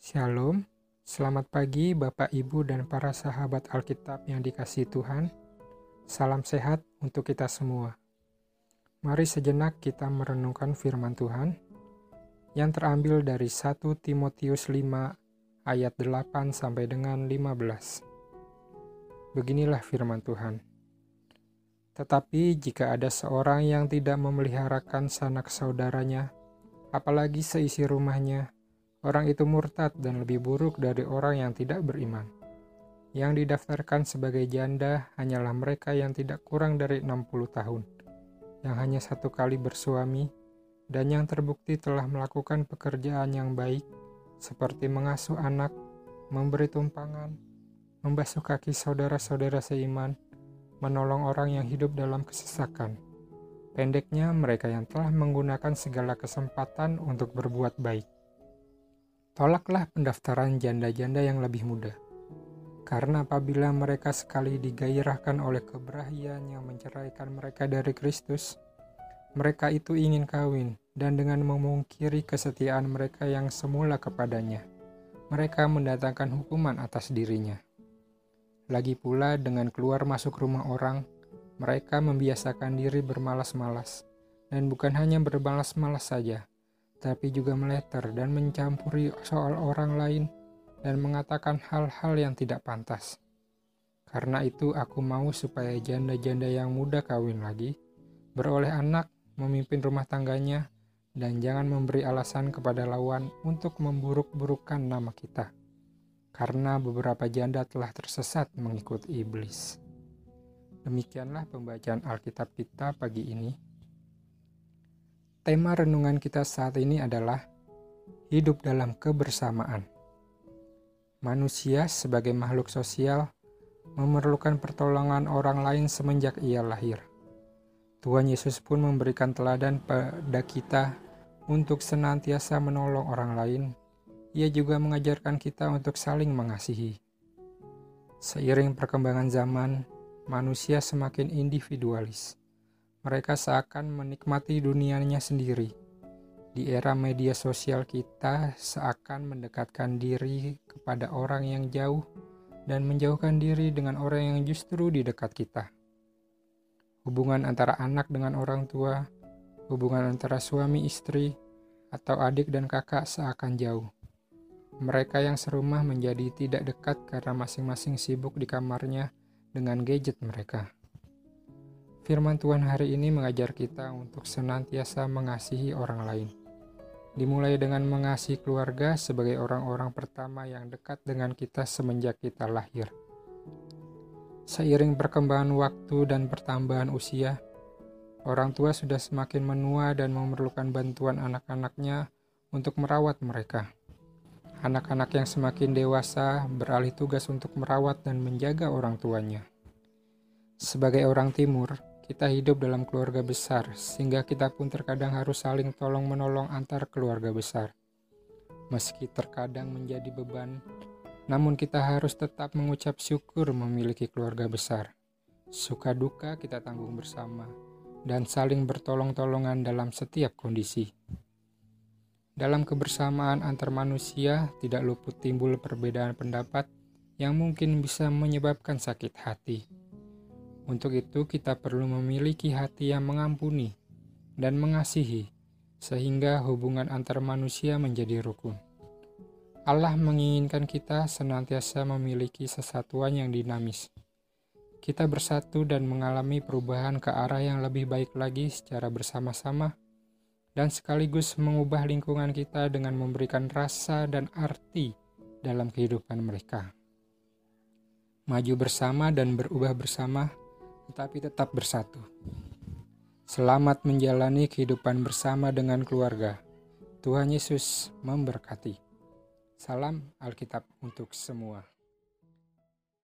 Shalom, selamat pagi Bapak Ibu dan para sahabat Alkitab yang dikasih Tuhan. Salam sehat untuk kita semua. Mari sejenak kita merenungkan firman Tuhan yang terambil dari 1 Timotius 5 ayat 8 sampai dengan 15. Beginilah firman Tuhan. Tetapi jika ada seorang yang tidak memeliharakan sanak saudaranya, apalagi seisi rumahnya, Orang itu murtad dan lebih buruk dari orang yang tidak beriman. Yang didaftarkan sebagai janda hanyalah mereka yang tidak kurang dari 60 tahun, yang hanya satu kali bersuami, dan yang terbukti telah melakukan pekerjaan yang baik, seperti mengasuh anak, memberi tumpangan, membasuh kaki saudara-saudara seiman, menolong orang yang hidup dalam kesesakan. Pendeknya, mereka yang telah menggunakan segala kesempatan untuk berbuat baik. Tolaklah pendaftaran janda-janda yang lebih muda. Karena apabila mereka sekali digairahkan oleh keberanian yang menceraikan mereka dari Kristus, mereka itu ingin kawin dan dengan memungkiri kesetiaan mereka yang semula kepadanya, mereka mendatangkan hukuman atas dirinya. Lagi pula dengan keluar masuk rumah orang, mereka membiasakan diri bermalas-malas, dan bukan hanya bermalas-malas saja, tapi juga meleter dan mencampuri soal orang lain dan mengatakan hal-hal yang tidak pantas. Karena itu aku mau supaya janda-janda yang muda kawin lagi, beroleh anak, memimpin rumah tangganya, dan jangan memberi alasan kepada lawan untuk memburuk-burukkan nama kita. Karena beberapa janda telah tersesat mengikut iblis. Demikianlah pembacaan Alkitab kita pagi ini. Tema renungan kita saat ini adalah hidup dalam kebersamaan. Manusia sebagai makhluk sosial memerlukan pertolongan orang lain semenjak ia lahir. Tuhan Yesus pun memberikan teladan pada kita untuk senantiasa menolong orang lain. Ia juga mengajarkan kita untuk saling mengasihi. Seiring perkembangan zaman, manusia semakin individualis mereka seakan menikmati dunianya sendiri. Di era media sosial kita seakan mendekatkan diri kepada orang yang jauh dan menjauhkan diri dengan orang yang justru di dekat kita. Hubungan antara anak dengan orang tua, hubungan antara suami istri, atau adik dan kakak seakan jauh. Mereka yang serumah menjadi tidak dekat karena masing-masing sibuk di kamarnya dengan gadget mereka. Firman Tuhan hari ini mengajar kita untuk senantiasa mengasihi orang lain. Dimulai dengan mengasihi keluarga sebagai orang-orang pertama yang dekat dengan kita semenjak kita lahir. Seiring perkembangan waktu dan pertambahan usia, orang tua sudah semakin menua dan memerlukan bantuan anak-anaknya untuk merawat mereka. Anak-anak yang semakin dewasa beralih tugas untuk merawat dan menjaga orang tuanya. Sebagai orang timur, kita hidup dalam keluarga besar, sehingga kita pun terkadang harus saling tolong-menolong antar keluarga besar. Meski terkadang menjadi beban, namun kita harus tetap mengucap syukur memiliki keluarga besar. Suka duka kita tanggung bersama, dan saling bertolong-tolongan dalam setiap kondisi. Dalam kebersamaan antar manusia, tidak luput timbul perbedaan pendapat yang mungkin bisa menyebabkan sakit hati untuk itu, kita perlu memiliki hati yang mengampuni dan mengasihi, sehingga hubungan antar manusia menjadi rukun. Allah menginginkan kita senantiasa memiliki kesatuan yang dinamis. Kita bersatu dan mengalami perubahan ke arah yang lebih baik lagi secara bersama-sama, dan sekaligus mengubah lingkungan kita dengan memberikan rasa dan arti dalam kehidupan mereka. Maju bersama dan berubah bersama tetapi tetap bersatu. Selamat menjalani kehidupan bersama dengan keluarga. Tuhan Yesus memberkati. Salam Alkitab untuk semua.